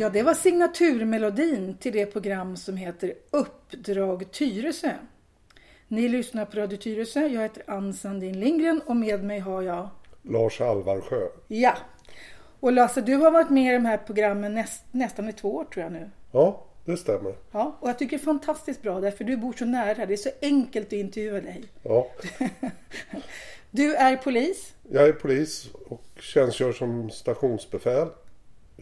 Ja, det var signaturmelodin till det program som heter Uppdrag Tyresö. Ni lyssnar på Radio Tyresö. Jag heter Ann Sandin Lindgren och med mig har jag... Lars Alvarsjö. Ja. Och Lasse, du har varit med i de här programmen näst, nästan i två år tror jag nu. Ja, det stämmer. Ja, och jag tycker det är fantastiskt bra därför du bor så nära. Det är så enkelt att intervjua dig. Ja. Du är polis. Jag är polis och tjänstgör som stationsbefäl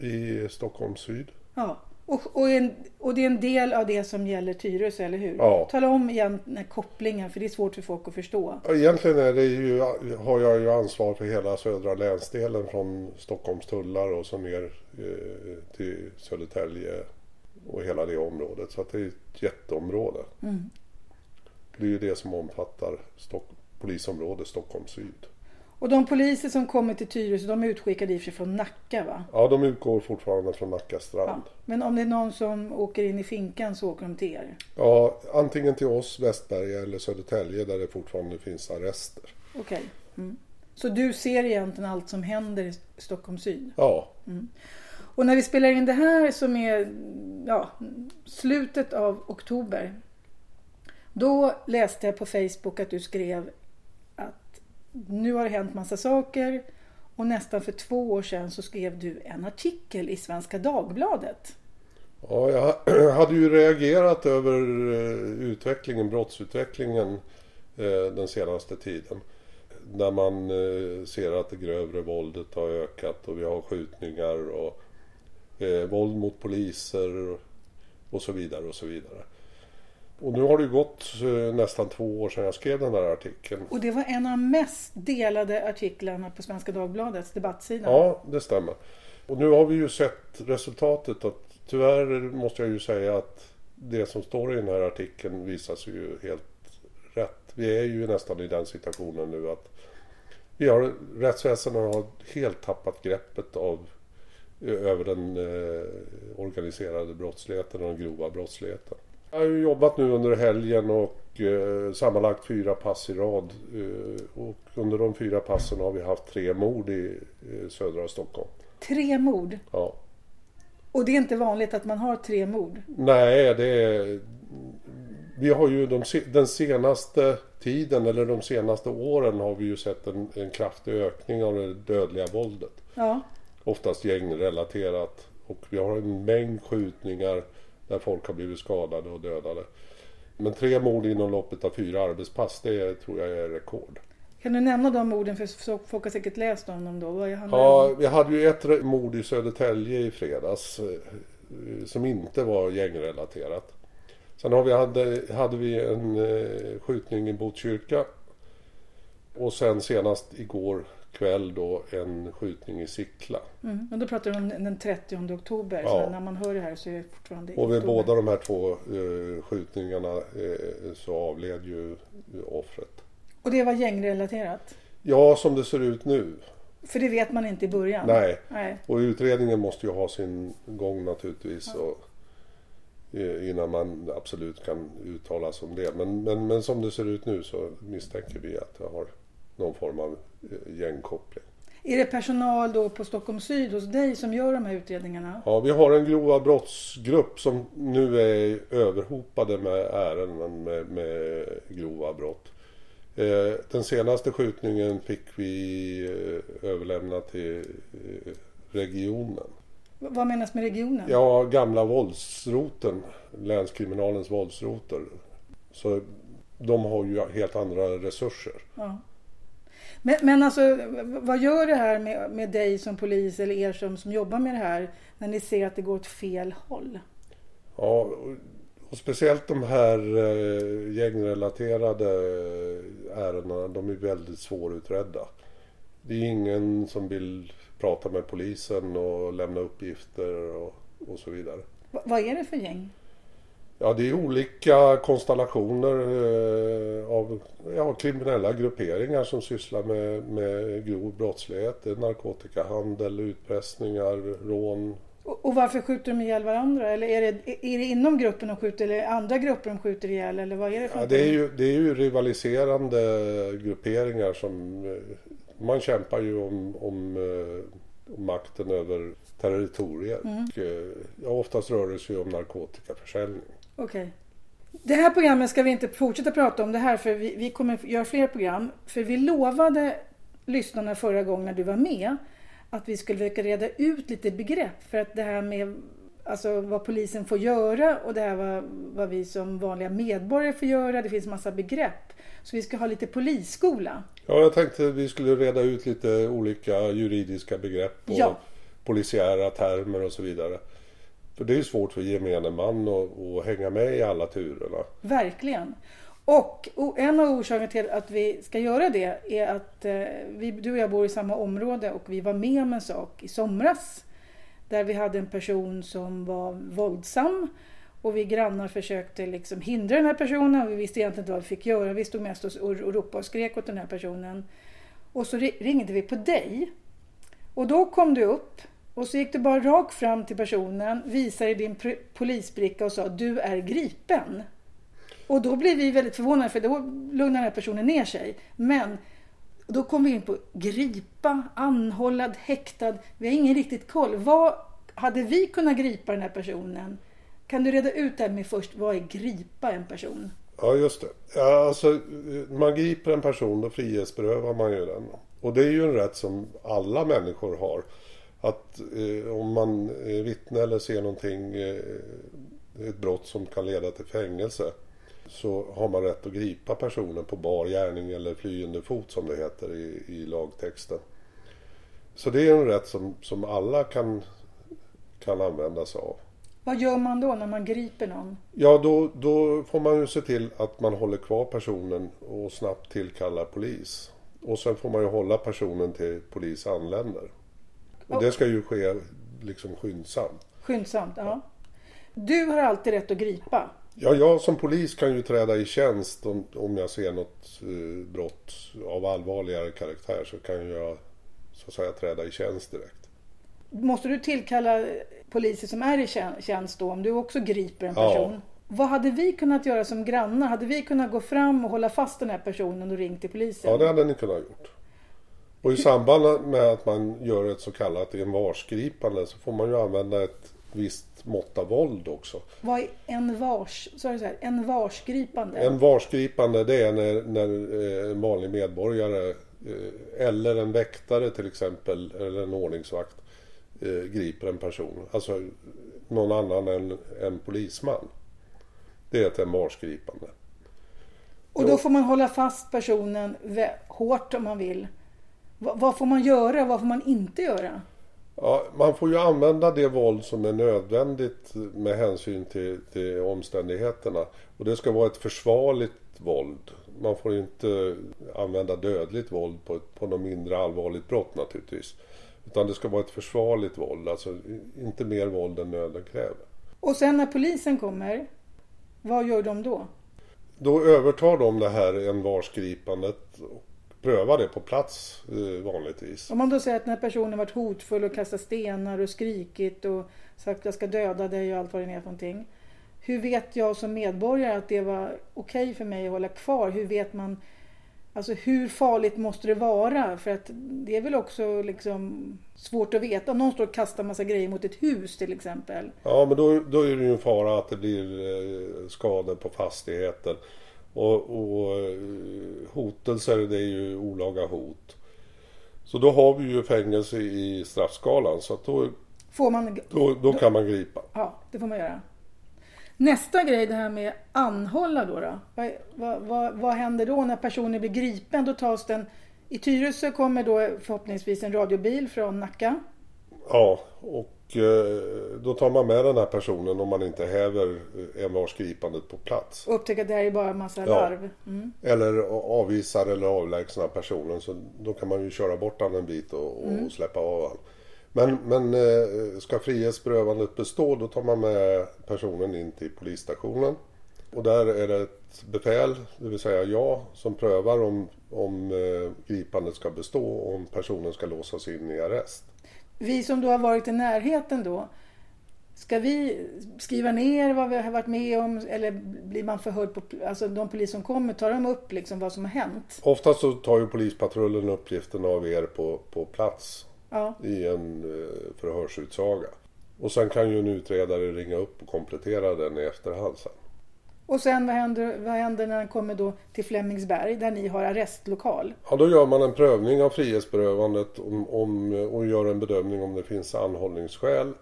i Stockholm syd. Ja. Och, och, en, och det är en del av det som gäller Tyresö, eller hur? Ja. Tala om igen den här kopplingen, för det är svårt för folk att förstå. Egentligen är det ju, har jag ju ansvar för hela södra länsdelen från Stockholms tullar och så ner eh, till Södertälje och hela det området. Så det är ett jätteområde. Mm. Det är ju det som omfattar Stock, polisområdet Stockholm syd. Och de poliser som kommer till Tyresö, de är utskickade i och för sig från Nacka, va? Ja, de utgår fortfarande från Nacka strand. Ja. Men om det är någon som åker in i finkan så åker de till er? Ja, antingen till oss, Västberga eller Södertälje där det fortfarande finns arrester. Okej. Mm. Så du ser egentligen allt som händer i Stockholm syd? Ja, Och när vi spelar in det här som är ja, slutet av oktober. Då läste jag på Facebook att du skrev nu har det hänt massa saker. Och nästan för två år sedan så skrev du en artikel i Svenska Dagbladet. ja jag hade ju reagerat över eh, utvecklingen, brottsutvecklingen eh, den senaste tiden. När man eh, ser att det grövre våldet har ökat och vi har skjutningar och våld mot poliser och så vidare och så vidare. Och nu har det gått eh, nästan två år sedan jag skrev den där artikeln. Och det var en av de mest delade artiklarna på Svenska Dagbladets debattsida. Ja, det stämmer. Och nu har vi ju sett resultatet att tyvärr måste jag ju säga att det som står i den här artikeln visar sig ju helt rätt. Vi är ju nästan i den situationen nu att vi har, rättsväsendet har helt tappat greppet av, över den eh, organiserade brottsligheten och den grova brottsligheten. Jag har ju jobbat nu under helgen och eh, sammanlagt fyra pass i rad. Eh, och under de fyra passen har vi haft tre mord i eh, södra Stockholm. Tre mord. Ja. Och det är inte vanligt att man har tre mord. Nej, det är... Vi har ju de, den senaste tiden, eller de senaste åren, har vi ju sett en, en kraftig ökning av det dödliga våldet. Ja. Oftast gängrelaterat. Och vi har en mängd skjutningar där folk har blivit skadade och dödade. Men tre mord inom loppet av fyra arbetspass, det tror jag är rekord. Kan du nämna de morden? För folk har säkert läst om dem då. Vad Ja, vi hade ju ett mord i Södertälje i fredags eh, som inte var gängrelaterat. Sen har vi, hade, hade vi en eh, skjutning i Botkyrka och sen senast igår kväll då en skjutning i Sickla. Mm. Men då pratar du om den 30 oktober. Ja. Så när man hör det här så är det fortfarande Och vid båda de här två eh, skjutningarna eh, så avled ju offret. Och det var gängrelaterat? Ja, som det ser ut nu. För det vet man inte i början? Nej. Nej. Och utredningen måste ju ha sin gång naturligtvis. Och, eh, innan man absolut kan uttala sig om det. Men, men, men som det ser ut nu så misstänker vi att det har någon form av gängkoppling. Är det personal då på Stockholm syd hos dig som gör de här utredningarna? Ja, vi har en grova brottsgrupp som nu är överhopade med ärenden med, med grova brott. Eh, Den senaste skjutningen fick vi eh, överlämna till eh, regionen. Vad menas med regionen? Ja, gamla våldsroten, länskriminalens våldsroter. Så de har ju helt andra resurser. Ja. Men, men alltså, vad gör det här med, med dig som polis eller er som, som jobbar med det här när ni ser att det går åt fel håll? Ja, och- och speciellt de här eh, gängrelaterade eh, ärendena, de är väldigt svårutredda. Det är ingen som vill prata med polisen och lämna uppgifter och, och så vidare. V- vad är det för gäng? Ja, det är olika konstellationer eh, av ja, kriminella grupperingar som sysslar med, med grov brottslighet. Det är narkotikahandel, utpressningar, rån. Och, och varför skjuter de ihjäl varandra? Eller är det, är det inom gruppen de skjuter eller andra grupper de skjuter ihjäl? Eller vad är det för Ja, det, är ju, det är ju rivaliserande grupperingar som... eh, Man kämpar ju om, om eh, makten över territorier. Mm. Och, eh, ja, oftast rör det sig om narkotikaförsäljning. Okej. Det här programmet ska vi inte fortsätta prata om det här för vi, vi kommer göra fler program. För vi lovade lyssnarna förra gången när du var med att vi skulle försöka reda ut lite begrepp. För att det här med alltså, vad polisen får göra och det här vad, vad vi som vanliga medborgare får göra. Det finns massa begrepp. Så vi ska ha lite polisskola. Ja, jag tänkte att vi skulle reda ut lite olika juridiska begrepp och Ja. polisiära termer och så vidare. För det är ju svårt för gemene man att, att hänga med i alla turerna. Verkligen. Och en av orsakerna till att vi ska göra det är att eh, vi, du och jag bor i samma område och vi var med om en sak i somras. Där vi hade en person som var våldsam. Och vi grannar försökte liksom hindra den här personen. Vi visste egentligen inte vad vi fick göra. Vi stod mest och, och, ropade och skrek åt den här personen. Och så ringde vi på dig. Och då kom du upp och så gick du bara rakt fram till personen, visade din pr- polisbricka och sa du är gripen. Och då blev vi väldigt förvånade för då lugnade den här personen ner sig. Men då kom vi in på gripa, anhållad, häktad. Vi har ingen riktigt koll. Vad hade vi kunnat gripa den här personen? Kan du reda ut det här med först, vad är gripa en person? Ja, just det. Ja, alltså, man griper en person, då frihetsberövar man ju den. Och det är ju en rätt som alla människor har. Att eh, om man är vittne eller ser någonting, eh, ett brott som kan leda till fängelse, så har man rätt att gripa personen på bar gärning eller flyende fot som det heter i, i lagtexten. Så det är en rätt som, som alla kan, kan använda sig av. Vad gör man då när man griper någon? Ja, då, då får man ju se till att man håller kvar personen och snabbt tillkallar polis. Och sen får man ju hålla personen till polis anländer. Och det ska ju ske liksom skyndsamt. Skyndsamt, ja. Du har alltid rätt att gripa. Ja, jag som polis kan ju träda i tjänst om, om jag ser något eh, brott av allvarligare karaktär så kan jag så att säga träda i tjänst direkt. Måste du tillkalla poliser som är i tjän- tjänst då om du också griper en Ja. person? Vad hade vi kunnat göra som grannar? Hade vi kunnat gå fram och hålla fast den här personen och ringt till polisen? Ja, det hade ni kunnat gjort. Och i samband med att man gör ett så kallat envarsgripande så får man ju använda ett visst mått av våld också. Vad är en vars, så är en varsgripande? En varsgripande det är när, när eh, en vanlig medborgare eh, eller en väktare till exempel eller en ordningsvakt eh, griper en person. Alltså någon annan än en polisman. Det är ett envarsgripande. och då får man hålla fast personen hårt om man vill. Va- vad får man göra? Vad får man inte göra? Ja, man får ju använda det våld som är nödvändigt med hänsyn till, till omständigheterna. Och det ska vara ett försvarligt våld. Man får inte använda dödligt våld på, på något mindre allvarligt brott naturligtvis. Utan det ska vara ett försvarligt våld, alltså inte mer våld än nöden kräver. Och sen när polisen kommer, vad gör de då? Då övertar de det här envarsgripandet och prövar det på plats vanligtvis. Om man då säger att den här personen varit hotfull och kastat stenar och skrikit och sagt jag ska döda dig och allt vad det är för någonting. Hur vet jag som medborgare att det var okej för mig att hålla kvar? Hur vet man Alltså hur farligt måste det vara? För att det är väl också liksom svårt att veta. Om någon står och kastar massa grejer mot ett hus till exempel. Ja, men då, då är det ju en fara att det blir eh, skador på fastigheten. Och, och eh, hotelser, det är ju olaga hot. Så då har vi ju fängelse i straffskalan. Så att då, Får man... då, då kan man gripa. Ja, det får man göra. Nästa grej, det här med anhålla då. då. Vad, vad, vad, vad händer då när personen blir gripen? Då tas den... I Tyresö kommer då förhoppningsvis en radiobil från Nacka. Ja, och då tar man med den här personen om man inte häver eh, envarsgripandet på plats. och upptäcker att det här är bara en massa Ja. larv. Mm. Eller avvisar eller avlägsnar personen. Så då kan man ju köra bort han en bit och, och släppa av han. Men, men eh, ska frihetsberövandet bestå då tar man med personen in till polisstationen. Och där är det ett befäl, det vill säga jag, som prövar om, om eh, gripandet ska bestå och om personen ska låsas in i arrest. Vi som då har varit i närheten då. Ska vi skriva ner vad vi har varit med om eller blir man förhörd på, alltså de poliser som kommer, tar de upp liksom vad som har hänt? Oftast så tar ju polispatrullen uppgiften av er på, på plats. Ja. i en eh, förhörsutsaga. Och sen kan ju en utredare ringa upp och komplettera den i efterhand sen. Och sen vad händer, vad händer när han kommer då till Flemingsberg där ni har arrestlokal? Ja, då gör man en prövning av frihetsberövandet om, om, och gör en bedömning om det finns anhållningsskäl.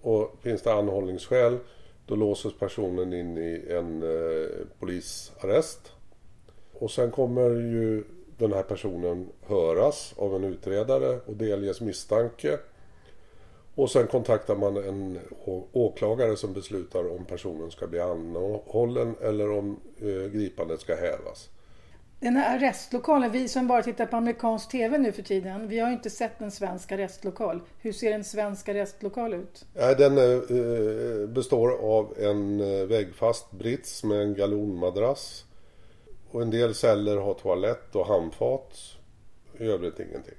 Och finns det anhållningsskäl då låses personen in i en eh, polisarrest. Och sen kommer ju den här personen höras av en utredare och delges misstanke. Och sen kontaktar man en åklagare som beslutar om personen ska bli anhållen eller om eh, gripandet ska hävas. Den här arrestlokalen, vi som bara tittar på amerikansk TV nu för tiden, vi har ju inte sett en svensk arrestlokal. Hur ser en svensk arrestlokal ut? Den eh, består av en eh, väggfast brits med en galonmadrass. Och en del celler har toalett och handfat. I övrigt ingenting.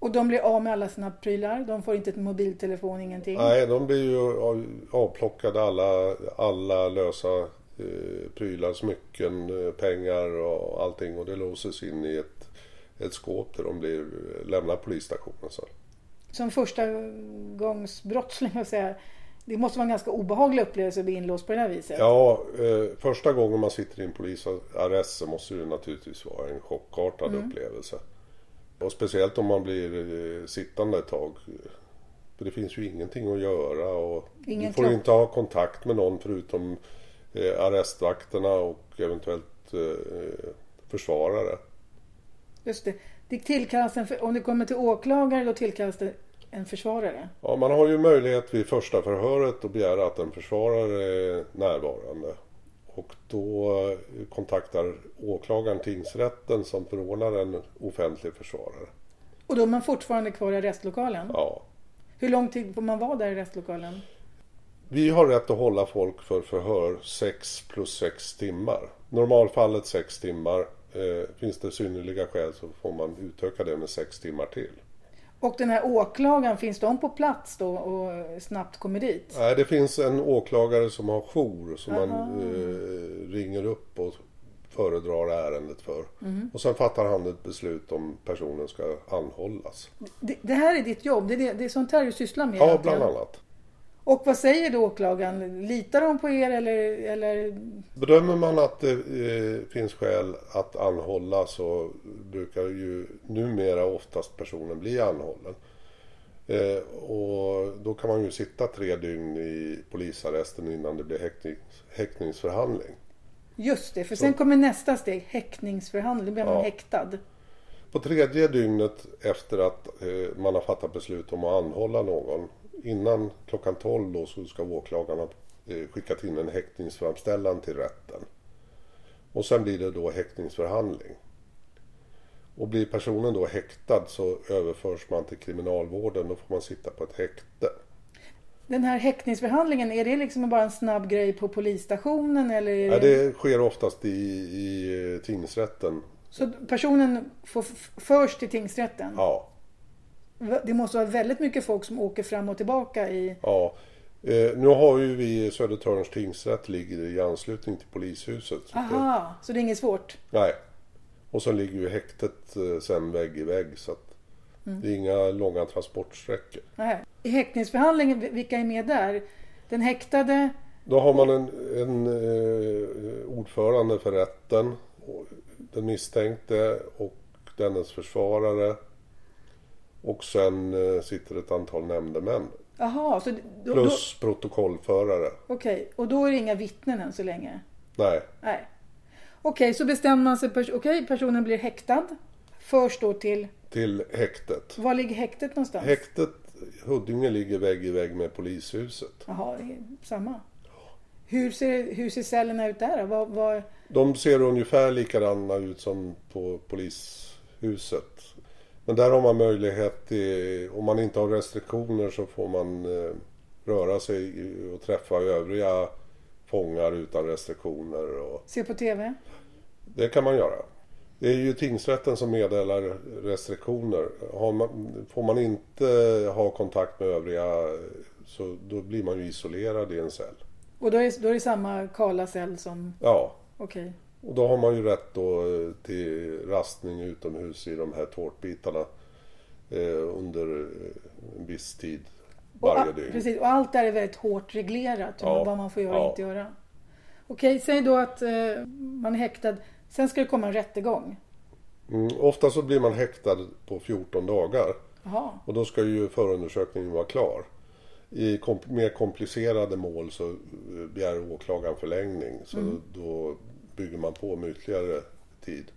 Och de blir av med alla sina prylar, de får inte ett mobiltelefon, ingenting. Nej, de blir ju av- avplockade alla, alla lösa eh, prylar, smycken, eh, pengar och allting. Och det låses in i ett, ett skåp där de blir, lämnar polisstationen sen. Som första gångs brottsling, jag säga. Det måste vara en ganska obehaglig upplevelse att bli inlåst på det här viset. Ja, eh, första gången man sitter i en polisarrest så måste det naturligtvis vara en chockartad upplevelse. Och speciellt om man blir eh, sittande ett tag. För det finns ju ingenting att göra och Ingen du får inte ha kontakt med någon förutom eh, arrestvakterna och eventuellt eh, försvarare. Just det. det tillkallas en, för- om det kommer till åklagare då tillkallas det en försvarare. Ja, man har ju möjlighet vid första förhöret att begära att en försvarare är närvarande. Och då kontaktar åklagaren tingsrätten som förordnar en offentlig försvarare. Och då är man fortfarande kvar i arrestlokalen. Ja. Hur lång tid får man vara där i arrestlokalen? Vi har rätt att hålla folk för förhör 6 plus 6 timmar. Normalfallet 6 timmar. Eh, finns det synnerliga skäl så får man utöka det med 6 timmar till. Och den här åklagaren, finns de på plats då och snabbt kommer dit? Nej, det finns en åklagare som har jour som man Aha. eh, ringer upp och föredrar ärendet för. Mhm. Och sen fattar han ett beslut om personen ska anhållas. Det, det här är ditt jobb, det är, det, det är sånt här du sysslar med? Ja, bland annat. Och vad säger då åklagaren? Litar de på er eller, eller Bedömer man att det eh, finns skäl att anhålla så brukar ju numera oftast personen bli anhållen. Eh, och då kan man ju sitta tre dygn i polisarresten innan det blir häktnings, häktningsförhandling. Just det, för sen kommer nästa steg, häktningsförhandling. Då blir man Ja. häktad. På tredje dygnet efter att eh, man har fattat beslut om att anhålla någon. Innan klockan 12 då så ska åklagarna eh, skicka in en häktningsframställan till rätten. Och sen blir det då häktningsförhandling. Och blir personen då häktad så överförs man till kriminalvården. Då får man sitta på ett häkte. Den här häktningsförhandlingen, är det liksom bara en snabb grej på polisstationen eller? Är Ja, det... det sker oftast i, i eh, tingsrätten. Så personen får förs till tingsrätten? Ja. Det måste vara väldigt mycket folk som åker fram och tillbaka i... Ja, eh, nu har ju vi Södertörns tingsrätt ligger i anslutning till polishuset. Så det- Aha, så det är inget svårt? Nej. Och sen ligger ju häktet eh, sen vägg i vägg så att det är inga långa transportsträckor. Nej. I häktningsförhandlingen, vilka är med där? Den häktade, Då har man en, en eh, ordförande för rätten, den misstänkte och dennes försvarare. Och sen eh, sitter ett antal nämndemän. Jaha, så då, då, Plus protokollförare. okej, och då är det inga vittnen än så länge? Nej, Nej. Okej, så bestämmer man sig, pers- okej, personen blir häktad. Förs då till, till häktet. var ligger häktet någonstans? Häktet Huddinge ligger vägg i vägg med polishuset. Jaha, samma. Hur ser, hur ser cellerna ut där då? Vad, vad, De ser ungefär likadana ut som på polishuset. Men där har man möjlighet, till, om man inte har restriktioner så får man eh, röra sig och träffa övriga fångar utan restriktioner. Och se på TV? det kan man göra. Det är ju tingsrätten som meddelar restriktioner. Man, får man inte ha kontakt med övriga så då blir man ju isolerad i en cell. Och då är, då är det samma kala cell som, Ja, okej. Och då har man ju rätt då eh, till rastning utomhus i de här tårtbitarna. eh, under eh, en viss tid varje och, dygn. Precis, och allt där är väldigt hårt reglerat. Ja. Vad man får göra och Ja. inte göra. Okej, säg då att man är häktad. Sen ska det komma en rättegång. Mm, ofta så blir man häktad på 14 dagar Jaha. och då ska ju förundersökningen vara klar. I kom- mer komplicerade mål så begär åklagaren förlängning så Mm. då bygger man på med ytterligare tid.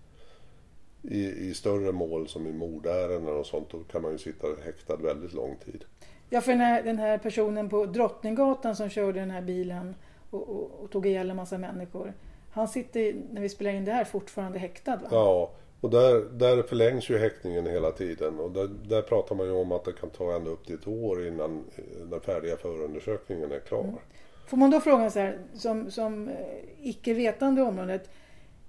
I, I större mål som i mordärenden och sånt då kan man ju sitta häktad väldigt lång tid. Ja, för den här, den här personen på Drottninggatan som körde den här bilen och, och, och tog ihjäl en massa människor. Han sitter, när vi spelar in det här, fortfarande häktad va? Ja, och där, där förlängs ju häktningen hela tiden och där, där pratar man ju om att det kan ta ända upp till ett år innan den färdiga förundersökningen är klar. Får man då fråga så här, som, som eh, icke vetande i området.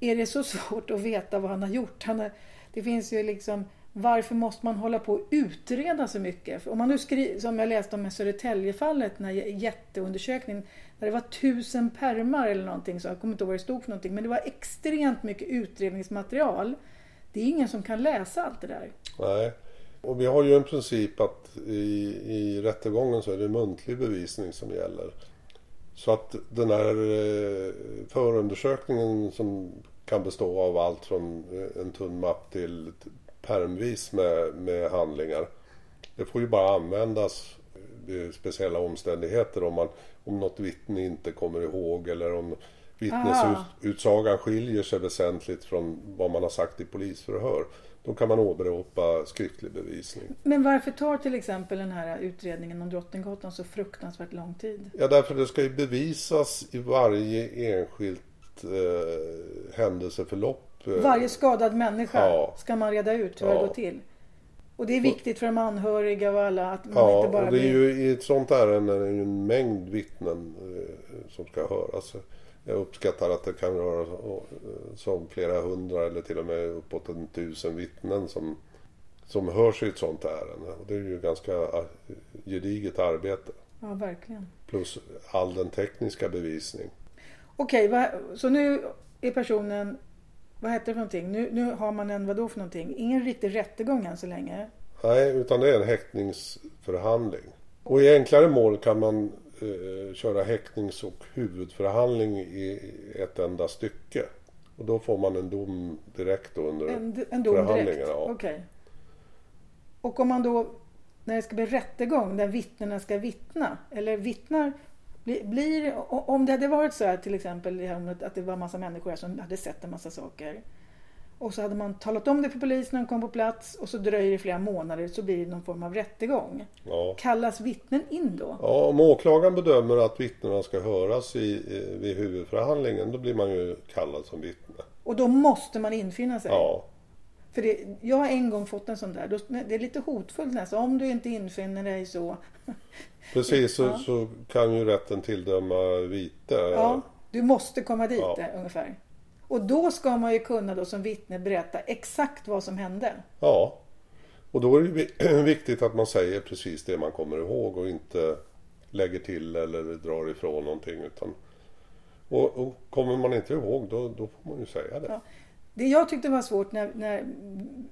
Är det så svårt att veta vad han har gjort? Han har, det finns ju liksom, varför måste man hålla på och utreda så mycket? För om man nu skriver, som jag läste om i Södertäljefallet, den här jätteundersökningen. Där det var tusen permar eller någonting, så jag kommer inte ihåg vad det stod för någonting. Men det var extremt mycket utredningsmaterial. Det är ingen som kan läsa allt det där. Nej. Och vi har ju en princip att i, i rättegången så är det muntlig bevisning som gäller. Så att den här eh, förundersökningen som kan bestå av allt från eh, en tunn mapp till pärmvis med, med handlingar. Det får ju bara användas vid speciella omständigheter om, man, om något vittne inte kommer ihåg eller om vittnesutsagan skiljer sig väsentligt från vad man har sagt i polisförhör. Då kan man åberopa skriftlig bevisning. Men varför tar till exempel den här utredningen om Drottninggatan så fruktansvärt lång tid? Ja, därför det ska ju bevisas i varje enskilt eh, händelseförlopp. Varje skadad människa Ja. ska man reda ut hur det Ja. går till. Och det är viktigt för de anhöriga och alla att man Ja, inte bara och det är blir... ju i ett sånt ärende är det ju en mängd vittnen eh, som ska höras. Jag uppskattar att det kan röra sig om flera hundra eller till och med uppåt en tusen vittnen som, som hörs i ett sånt ärende. Och det är ju ganska eh, gediget arbete. Ja, verkligen. Plus all den tekniska bevisning. Okej, vad- så nu är personen... Vad heter det för någonting? Nu, nu har man en vadå för någonting? Ingen riktig rättegång än så länge. Nej, utan det är en häktningsförhandling. Och i enklare mål kan man eh, köra häktnings och huvudförhandling i ett enda stycke. Och då får man en dom direkt under En, en dom direkt? förhandlingarna. Ja. Okej. Och om man då, när det ska bli rättegång, där vittnena ska vittna, eller vittnar, blir, om det hade varit så här till exempel att det var massa människor här som hade sett en massa saker. Och så hade man talat om det för polisen när de kom på plats och så dröjer det flera månader så blir det någon form av rättegång. Ja. Kallas vittnen in då? ja, om åklagaren bedömer att vittnena ska höras i, i, vid huvudförhandlingen då blir man ju kallad som vittne. Och då måste man infinna sig? Ja, För det, jag har en gång fått en sån där. Då, det är lite hotfullt nästan. Om du inte infinner dig så... precis så, Ja. så kan ju rätten tilldöma vite. Ja, du måste komma dit Ja. eh, ungefär. Och då ska man ju kunna då som vittne berätta exakt vad som hände. Ja. Och då är det viktigt att man säger precis det man kommer ihåg och inte lägger till eller drar ifrån någonting. Utan, och, och kommer man inte ihåg då, då får man ju säga det. Ja. Det jag tyckte var svårt när, när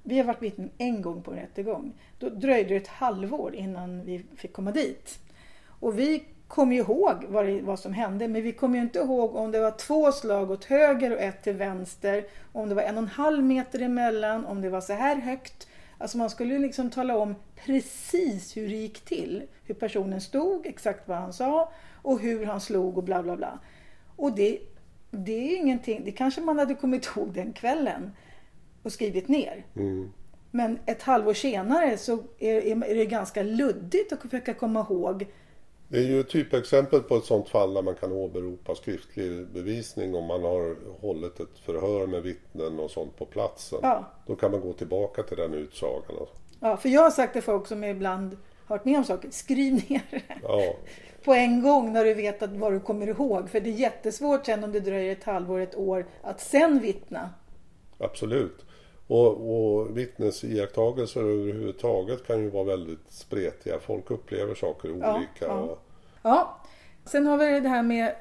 vi har varit vittnen en gång på en rättegång. Då dröjde det ett halvår innan vi fick komma dit. Och vi kom ju ihåg vad, det, vad som hände men vi kom ju inte ihåg om det var två slag åt höger och ett till vänster. Om det var en och en halv meter emellan, om det var så här högt. Alltså man skulle ju liksom tala om precis hur det gick till. Hur personen stod, exakt vad han sa och hur han slog och bla bla bla. Och det, det är ingenting, det kanske man hade kommit ihåg den kvällen och skrivit ner. Mm. Men ett halvår senare så är, är det ganska luddigt att försöka komma ihåg. Det är ju ett typexempel på ett sånt fall där man kan åberopa skriftlig bevisning om man har hållit ett förhör med vittnen och sånt på platsen. Ja, Då kan man gå tillbaka till den utsagan. ja, för jag har sagt till folk som ibland har varit med om saker, skriv ner det Ja, på en gång när du vet att vad du kommer ihåg. För det är jättesvårt sen om det dröjer ett halvår, ett år att sen vittna. absolut. Och, och vittnes iakttagelser överhuvudtaget kan ju vara väldigt spretiga. Folk upplever saker olika. ja. Och, Ja, Sen har vi det här med,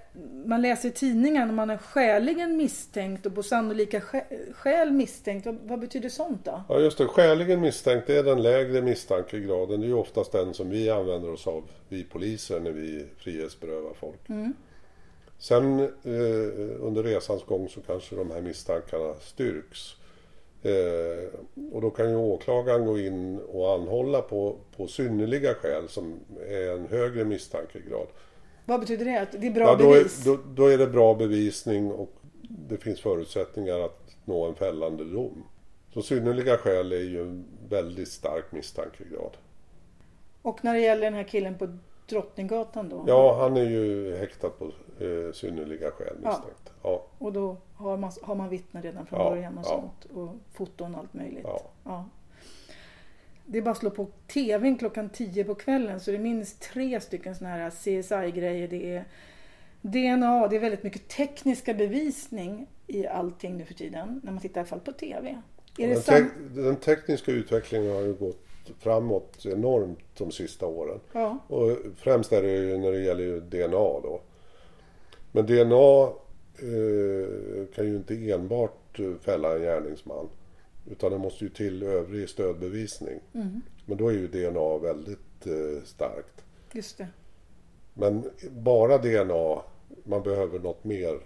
man läser i tidningen om man är skäligen misstänkt och på sannolika skä- skäl misstänkt. Vad, vad betyder sånt då? Ja just det, skäligen misstänkt det är den lägre misstankegraden. Det är ju oftast den som vi använder oss av, vi poliser, när vi frihetsberövar folk. Mm. Sen eh, under resans gång så kanske de här misstankarna styrks. Eh, och då kan ju åklagaren gå in och anhålla på, på synnerliga skäl som är en högre misstankegrad. Vad betyder det? Att det är bra Ja, då, bevis? är, då, då är det bra bevisning och det finns förutsättningar att nå en fällande dom. Så synnerliga skäl är ju en väldigt stark misstankegrad. Och när det gäller den här killen på Drottninggatan då? Ja, han är ju häktad på eh, synnerliga skäl Ja. misstänkt. Ja. Och då har man, har man vittnen redan från Ja, början och ja. sånt. Och foton och allt möjligt. Ja. Det är bara att slå på TVn klockan 10 på kvällen så det är minst tre stycken såna här CSI-grejer. Det är DNA, det är väldigt mycket tekniska bevisning i allting nu för tiden. När man tittar i alla fall på TV. Den, te- den tekniska utvecklingen har ju gått framåt enormt de sista åren. Ja, Och främst är det ju när det gäller DNA då. Men DNA kan ju inte enbart eh, fälla en gärningsman. Utan det måste ju till övrig stödbevisning. mm, Men då är ju DNA väldigt eh, starkt. just det. Men bara DNA, man behöver något mer.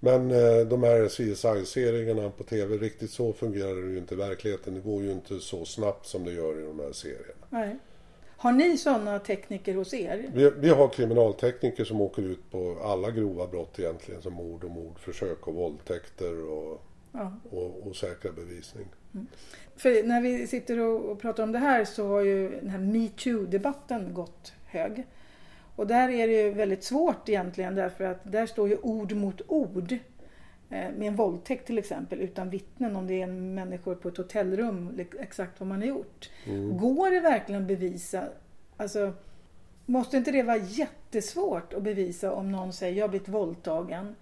Men eh, de här CSI-serierna på TV, riktigt så fungerar det ju inte i verkligheten. Det går ju inte så snabbt som det gör i de här serierna. Nej. Har ni sådana tekniker hos er? Vi, vi har kriminaltekniker som åker ut på alla grova brott egentligen, som mord och mordförsök och våldtäkter och, Ja. och, och säkra bevisning. För när vi sitter och och pratar om det här så har ju den här metoo-debatten gått hög. Och där är det ju väldigt svårt egentligen därför att där står ju ord mot ord. Eh, Med en våldtäkt till exempel utan vittnen om det är en människor på ett hotellrum exakt vad man har gjort. Går det verkligen att bevisa? Alltså, måste inte det vara jättesvårt att bevisa om någon säger jag har blivit våldtagen?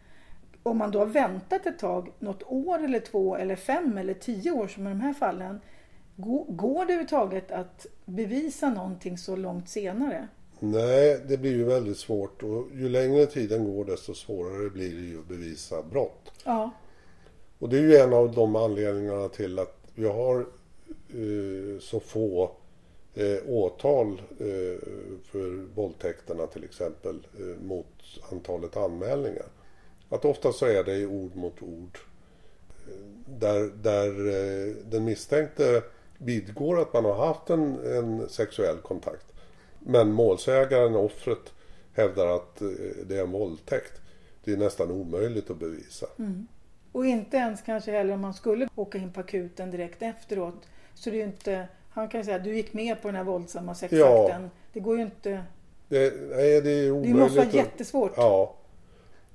Om man då har väntat ett tag, något år eller två eller fem eller tio år som i de här fallen. Går, går det överhuvudtaget att bevisa någonting så långt senare? Nej, det blir ju väldigt svårt och ju längre tiden går desto svårare blir det ju att bevisa brott. Ja, Och det är ju en av de anledningarna till att vi har eh, så få eh, åtal eh, för våldtäkterna till exempel eh, mot antalet anmälningar. Att ofta så är det ord mot ord. Eh, Där, där eh, den misstänkte vidgår att man har haft en, en sexuell kontakt. Men målsägaren, offret, hävdar att eh, det är en våldtäkt. Det är nästan omöjligt att bevisa. och inte ens kanske heller om man skulle åka in på akuten direkt efteråt. Så det är ju inte, han kan ju säga att du gick med på den här våldsamma sexakten. Det går ju inte, Det, nej, det är det omöjligt. måste vara jättesvårt. Ja.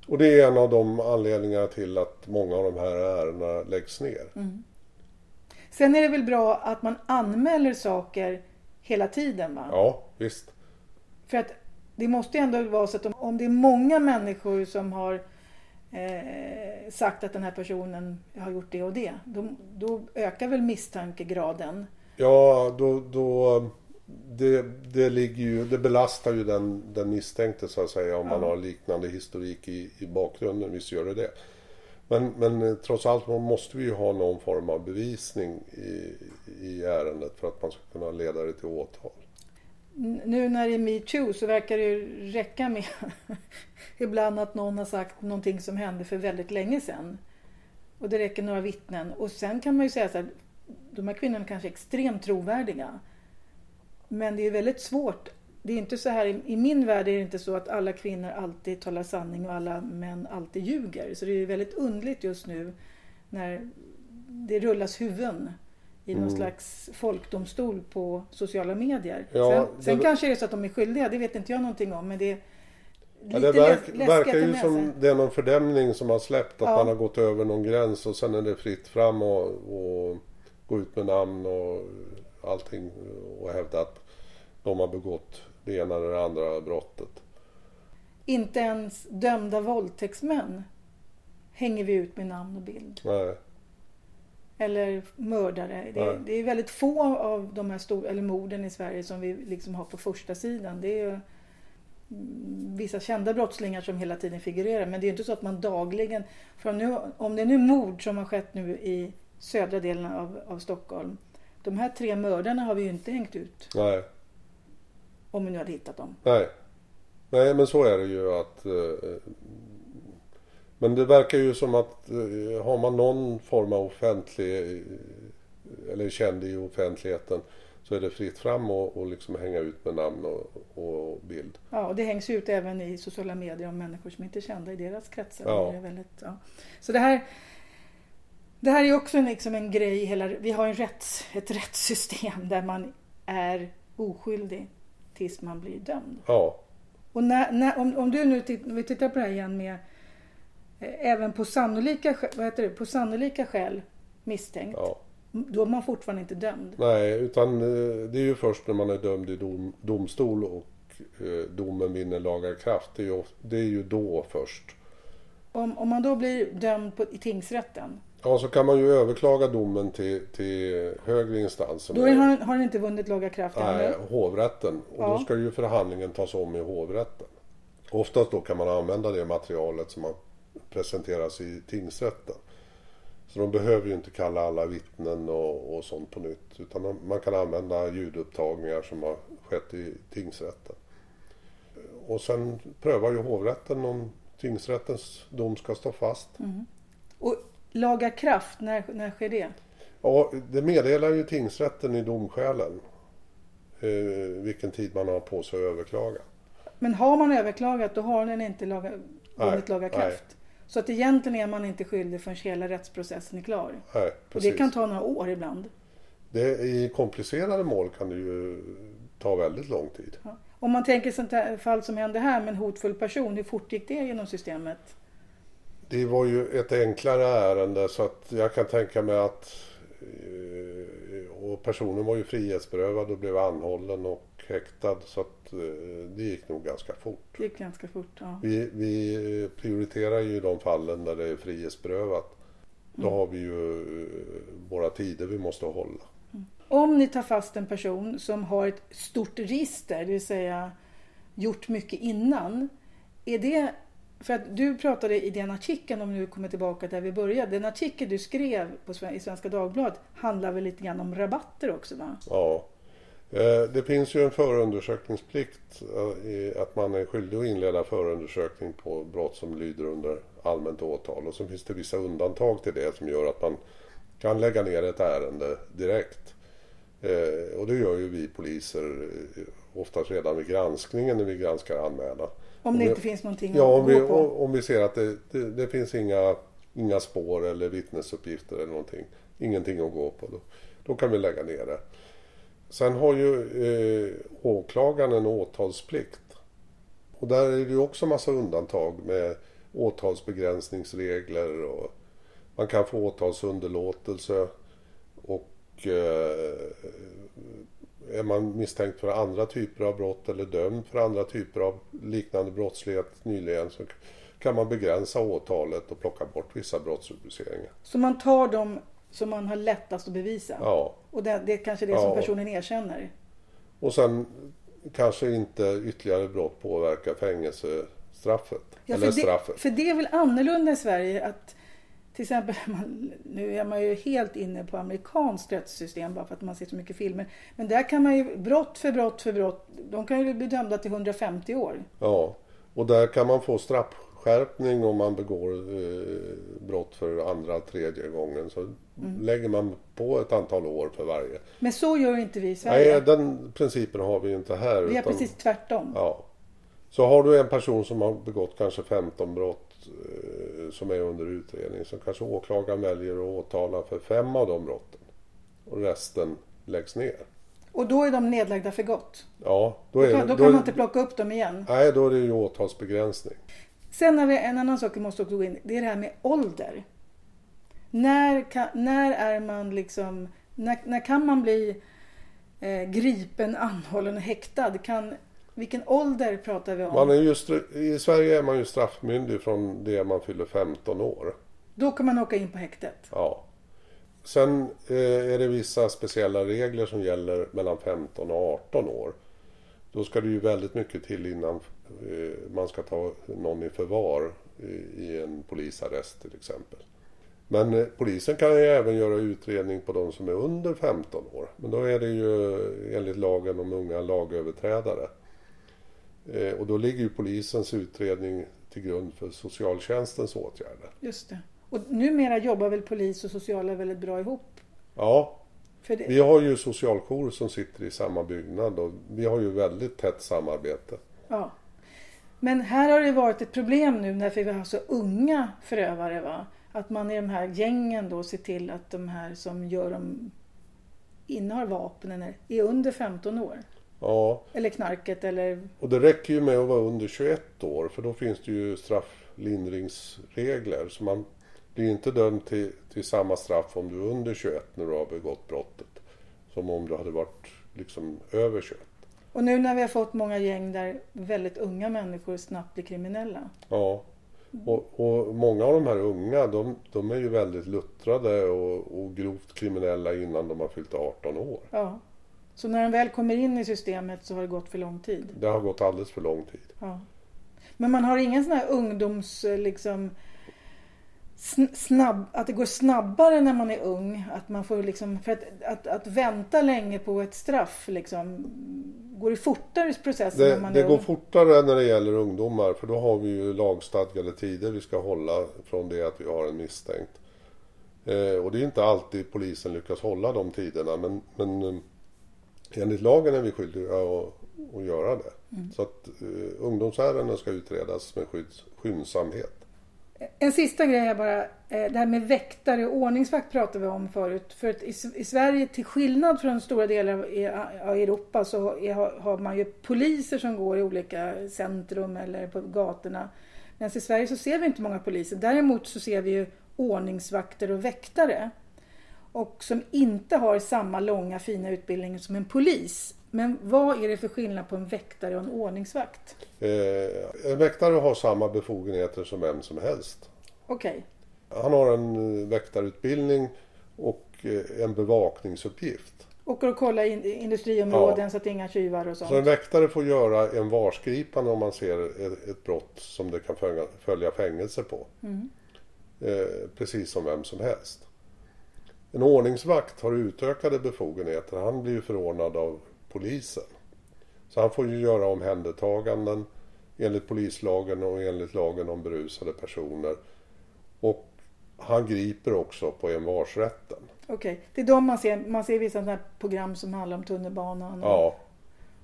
Och det är en av de anledningarna till att många av de här ärendena läggs ner. Mm. Sen är det väl bra att man anmäler saker hela tiden va? Ja, visst. För att det måste ju ändå vara så att om, om det är många människor som har eh, sagt att den här personen har gjort det och det. Då, då ökar väl misstankegraden. Ja, då, då det, det, ligger ju, det belastar ju den, den misstänkte så att säga om man Ja. har liknande historik i, i bakgrunden. Visst gör det det. Men, men eh, trots allt måste vi ju ha någon form av bevisning i, i ärendet för att man ska kunna leda det till åtal. Nu när det är metoo så verkar det ju räcka med ibland att någon har sagt någonting som hände för väldigt länge sedan. Och det räcker några vittnen. Och sen kan man ju säga så här, de här kvinnorna kanske är extremt trovärdiga. Men det är väldigt svårt. Det är inte så här, i- min värld är det inte så att alla kvinnor alltid talar sanning och alla män alltid ljuger. Så det är väldigt undligt just nu när det rullas huvuden i någon Mm. slags folkdomstol på sociala medier. Ja, sen sen det- kanske det är så att de är skyldiga, det vet inte jag någonting om. Men det är Ja, lite det verk, verkar ju som det är någon fördämning som har släppt. Att Ja. man har gått över någon gräns och sen är det fritt fram och, och gå ut med namn och allting och hävda att de har begått det ena eller det andra brottet. Inte ens dömda våldtäktsmän hänger vi ut med namn och bild. Nej. Eller mördare. Det, det är väldigt få av de här stor, eller morden i Sverige som vi liksom har på första sidan. Det är mm, vissa kända brottslingar som hela tiden figurerar. Men det är inte så att man dagligen, för om, nu, om det är nu mord som har skett nu i södra delen av, av Stockholm. De här tre mördarna har vi ju inte hängt ut. Nej. Om vi nu hade hittat dem. Nej. Nej men så är det ju att eh, Men det verkar ju som att eh, har man någon form av offentlig eh, eller känd i offentligheten så är det fritt fram och, och liksom hänga ut med namn och, och bild. Ja, och det hängs ut även i sociala medier om människor som inte är kända i deras kretsar. Ja. Det väldigt, ja. Så det här, det här är också en, liksom en grej, hela, vi har en rätts, ett rättssystem där man är oskyldig tills man blir dömd. Ja, Och när, när, om, om du nu titt, om vi tittar på det här igen med eh, även på sannolika, vad heter det, på sannolika skäl misstänkt. ja. Då är man fortfarande inte dömd. Nej, utan eh, det är ju först när man är dömd i dom, domstol och eh, domen vinner laga kraft. Det är ju, det är ju då först. Om, om man då blir dömd på, i tingsrätten. Ja, så kan man ju överklaga domen till, till högre instanser. Då har, har den inte vunnit laga kraft Nej, ännu. hovrätten. Och Ja. då ska ju förhandlingen tas om i hovrätten. Oftast då kan man använda det materialet som har presenteras i tingsrätten. Så de behöver ju inte kalla alla vittnen och, och sånt på nytt. Utan man kan använda ljudupptagningar som har skett i tingsrätten. Och sen prövar ju hovrätten om tingsrättens dom ska stå fast. Och laga kraft, när, när sker det? Ja, det meddelar ju tingsrätten i domskälen. Eh, vilken tid man har på sig att överklaga. Men har man överklagat då har den inte laga, vunnit laga nej. kraft. Så att egentligen är man inte skyldig förrän hela rättsprocessen är klar. Nej, Och precis. det kan ta några år ibland. Det, I komplicerade mål kan det ju ta väldigt lång tid. Ja. Om man tänker sånt här fall som hände här med en hotfull person, hur fort gick det genom systemet? Det var ju ett enklare ärende så att jag kan tänka mig att eh, och personen var ju frihetsberövad och blev anhållen och häktad så att eh, det gick nog ganska fort. Det gick ganska fort. Ja. Vi, vi prioriterar ju de fallen där det är frihetsberövat. Då har vi ju eh, våra tider vi måste hålla. Om ni tar fast en person som har ett stort register, det vill säga gjort mycket innan. Är det, för att du pratade i den artikeln, om nu kommer tillbaka där vi började. Den artikel du skrev på, i Svenska Dagbladet handlar väl lite grann om rabatter också va? Ja. Eh, det finns ju en förundersökningsplikt eh, att man är skyldig att inleda förundersökning på brott som lyder under allmänt åtal. Och så finns det vissa undantag till det som gör att man kan lägga ner ett ärende direkt. Eh, och det gör ju vi poliser oftast redan vid granskningen när vi granskar anmälan. Om det vi- inte finns någonting Ja, om att vi, gå på. om vi ser att det, det, det finns inga, inga spår eller vittnesuppgifter eller någonting. Ingenting att gå på. Då, då kan vi lägga ner det. Sen har ju eh, åklagaren en åtalsplikt. Och där är det ju också massa undantag med åtalsbegränsningsregler och man kan få åtalsunderlåtelse och eh, är man misstänkt för andra typer av brott eller dömd för andra typer av liknande brottslighet nyligen så kan man begränsa åtalet och plocka bort vissa brottsrubriceringar. Så man tar dem som man har lättast att bevisa. Ja, Och det, det är kanske det som Ja. personen erkänner. och sen kanske inte ytterligare brott påverkar fängelsestraffet. Ja, eller för, det, straffet. för det är väl annorlunda i Sverige att till exempel, man, nu är man ju helt inne på amerikanskt rättssystem bara för att man ser så mycket filmer. Men där kan man ju brott för brott för brott, de kan ju bli dömda till 150 år. Ja, och där kan man få straffskärpning om man begår eh, brott för andra, tredje gången. Så Mm. lägger man på ett antal år för varje. Men så gör inte vi i Sverige. Nej, den principen har vi ju inte här. vi är utan- precis tvärtom. Ja. Så har du en person som har begått kanske 15 brott som är under utredning så kanske åklagaren väljer att åtala för fem av de brotten. Och resten läggs ner. Och då är de nedlagda för gott. Ja, då Då är kan, det, då då kan är- man inte plocka upp dem igen. Nej, då är det ju åtalsbegränsning. Sen har vi en annan sak vi måste också gå in Det är det här med ålder. När kan, när är man liksom... När, när kan man bli eh, gripen, anhållen och häktad? Kan, vilken ålder pratar vi om? Man är just, I Sverige är man ju straffmyndig från det man fyller 15 år. Då kan man åka in på häktet. Ja. Sen eh, är det vissa speciella regler som gäller mellan 15 och 18 år. Då ska det ju väldigt mycket till innan eh, man ska ta någon i förvar i, i en polisarrest till exempel. Men eh, polisen kan ju även göra utredning på de som är under 15 år. Men då är det ju enligt lagen om unga lagöverträdare. Eh, och då ligger ju polisens utredning till grund för socialtjänstens åtgärder. Just det. Och numera jobbar väl polis och sociala väldigt bra ihop? Ja, det, vi har ju socialjour som sitter i samma byggnad och vi har ju väldigt tätt samarbete. ja. Men här har det varit ett problem nu när vi har så unga förövare. Va? Att man i de här gängen då ser till att de här som gör dem innehar vapnen är under 15 år. Ja, Eller knarket eller... och det räcker ju med att vara under 21 år för då finns det ju strafflindringsregler. Så man blir inte dömd till, till samma straff om du är under 21 när du har begått brottet. Som om du hade varit liksom över 21. Och nu när vi har fått många gäng där väldigt unga människor snabbt blir kriminella. Ja. Och, och många av de här unga de, de är ju väldigt luttrade och, och grovt kriminella innan de har fyllt 18 år. Ja. Så när de väl kommer in i systemet så har det gått för lång tid. Det har gått alldeles för lång tid. Ja. Men man har ingen sån här ungdoms... eh, Liksom, sn- snabb, att det går snabbare när man är ung. Att man får liksom, för att, att, att vänta länge på ett straff liksom, går det fortare i processen när Det, man det är går ung? fortare när det gäller ungdomar för då har vi ju lagstadgade tider vi ska hålla från det att vi har en misstänkt. Eh, och det är inte alltid polisen lyckas hålla de tiderna men, men eh, enligt lagen är vi skyldiga att, att göra det. Mm. Så att eh, ungdomsärenden ska utredas med skydds, skyndsamhet. En sista grej är bara, eh, det här med väktare och ordningsvakt pratade vi om förut. För att i, Sverige, till skillnad från stora delar av Europa, så har- har man ju poliser som går i olika centrum eller på gatorna. Men i Sverige så ser vi inte många poliser. Däremot så ser vi ju ordningsvakter och väktare. Och som inte har samma långa fina utbildning som en polis. Men vad är det för skillnad på en väktare och en ordningsvakt? Eh, en väktare har samma befogenheter som vem som helst. Okej, Han har en eh, väktarutbildning och eh, en bevakningsuppgift. åker och kollar in, industriområden så att det är inga tjuvar och sånt. Så en väktare får göra en varsgripande om man ser ett, ett brott som det kan följa, följa fängelse på. Eh, precis som vem som helst. En ordningsvakt har utökade befogenheter. Han blir ju förordnad av polisen. Så han får ju göra omhändertaganden enligt polislagen och enligt lagen om berusade personer. Och han griper också på envarsrätten. Okej, det är de man ser. Man ser vissa sådana program som handlar om tunnelbanan. Ja,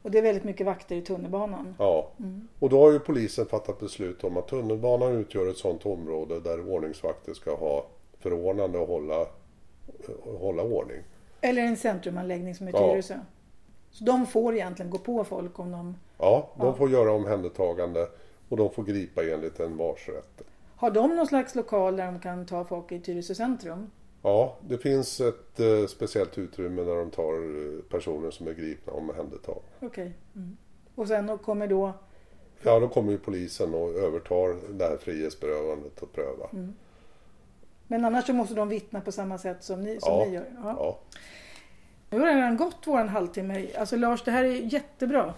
Och det är väldigt mycket vakter i tunnelbanan. Ja, och då har ju polisen fattat beslut om att tunnelbanan utgör ett sådant område där ordningsvakter ska ha förordnande och hålla, hålla ordning. Eller en centrumanläggning som i Ja. Tyresö. Så de får egentligen gå på folk om de... Ja, de Ja. får göra omhändertagande och de får gripa enligt en varsrätt. Har de någon slags lokal där de kan ta folk i Tyresö centrum? Ja, det finns ett eh, speciellt utrymme där de tar eh, personer som är gripna och omhändertagna. Okej. Mm. Och sen kommer då... Ja, då kommer ju polisen och övertar det här frihetsberövandet och pröva. Mm. Men annars så måste de vittna på samma sätt som ni, som Ja. ni gör? Ja. Ja. Nu har det redan gått våran halvtimme. Alltså Lars, det här är jättebra.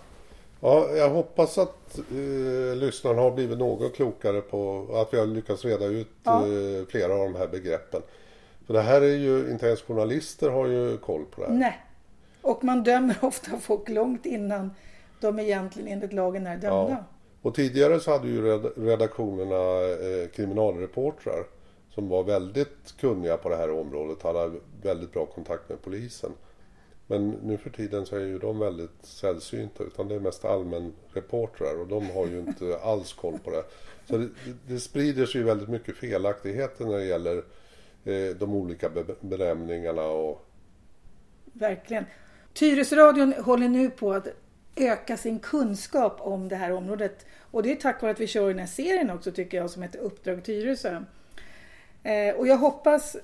Ja, jag hoppas att eh, lyssnarna har blivit något klokare på att vi har lyckats reda ut Ja. eh, flera av de här begreppen. För det här är ju, inte ens journalister har ju koll på det här. Nej. Och man dömer ofta folk långt innan de egentligen enligt lagen är dömda. Ja. Och tidigare så hade ju red- redaktionerna eh, kriminalreportrar som var väldigt kunniga på det här området, hade väldigt bra kontakt med polisen. Men nu för tiden så är ju de väldigt sällsynta utan det är mest allmänreportrar och de har ju inte alls koll på det. Så det, det sprider sig ju väldigt mycket felaktigheter när det gäller eh, de olika be- benämningarna och Verkligen. Tyresöradion håller nu på att öka sin kunskap om det här området. Och det är tack vare att vi kör den här serien också tycker jag som heter Uppdrag Tyresö. Eh, och jag hoppas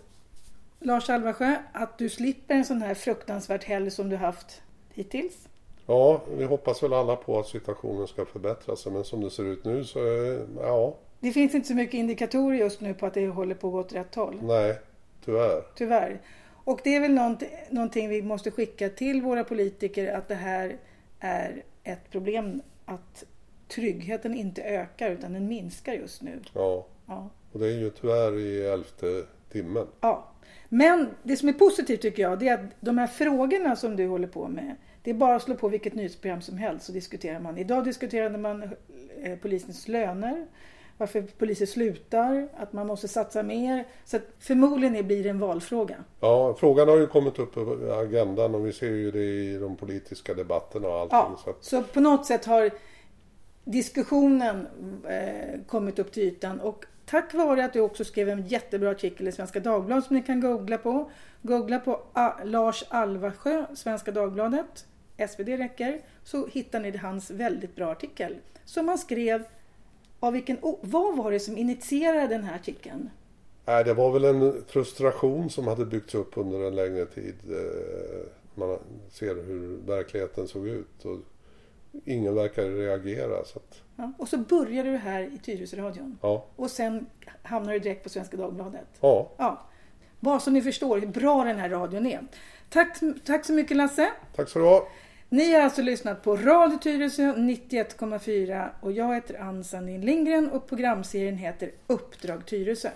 Lars Alvarsjö att du slipper en sån här fruktansvärt helg som du haft hittills. Ja, vi hoppas väl alla på att situationen ska förbättra sig men som det ser ut nu så är, ja, Det finns inte så mycket indikatorer just nu på att det håller på att gå åt rätt håll. nej, tyvärr. Tyvärr. Och det är väl någonting vi måste skicka till våra politiker att det här är ett problem att tryggheten inte ökar utan den minskar just nu. Ja, Ja. Och det är ju tyvärr i elfte timmen. Ja. Men det som är positivt tycker jag, det är att de här frågorna som du håller på med, det är bara att slå på vilket nyhetsprogram som helst så diskuterar man. Idag diskuterade man eh, polisens löner, varför poliser slutar, att man måste satsa mer. Så förmodligen blir det en valfråga. Ja, frågan har ju kommit upp på agendan och vi ser ju det i de politiska debatterna och allting. Ja, Så att, så på något sätt har diskussionen eh, kommit upp till ytan och tack vare att du också skrev en jättebra artikel i Svenska Dagbladet som ni kan googla på. Googla på A- Lars Alvasjö, Svenska Dagbladet, SvD räcker, så hittar ni hans väldigt bra artikel. Som han skrev av vilken, vad var det som initierade den här artikeln? nej, det var väl en frustration som hade byggts upp under en längre tid. Eh, man ser hur verkligheten såg ut och ingen verkar reagera. Så att, Ja, och så började du här i Tyresöradion ja, och sen hamnar du direkt på Svenska Dagbladet. ja, Ja, bara så ni förstår hur bra den här radion är. Tack, tack så mycket Lasse. tack så du ha. Ni har alltså lyssnat på Radio Tyresö 91,4 och jag heter Ann Sandin Lindgren och programserien heter Uppdrag Tyresö.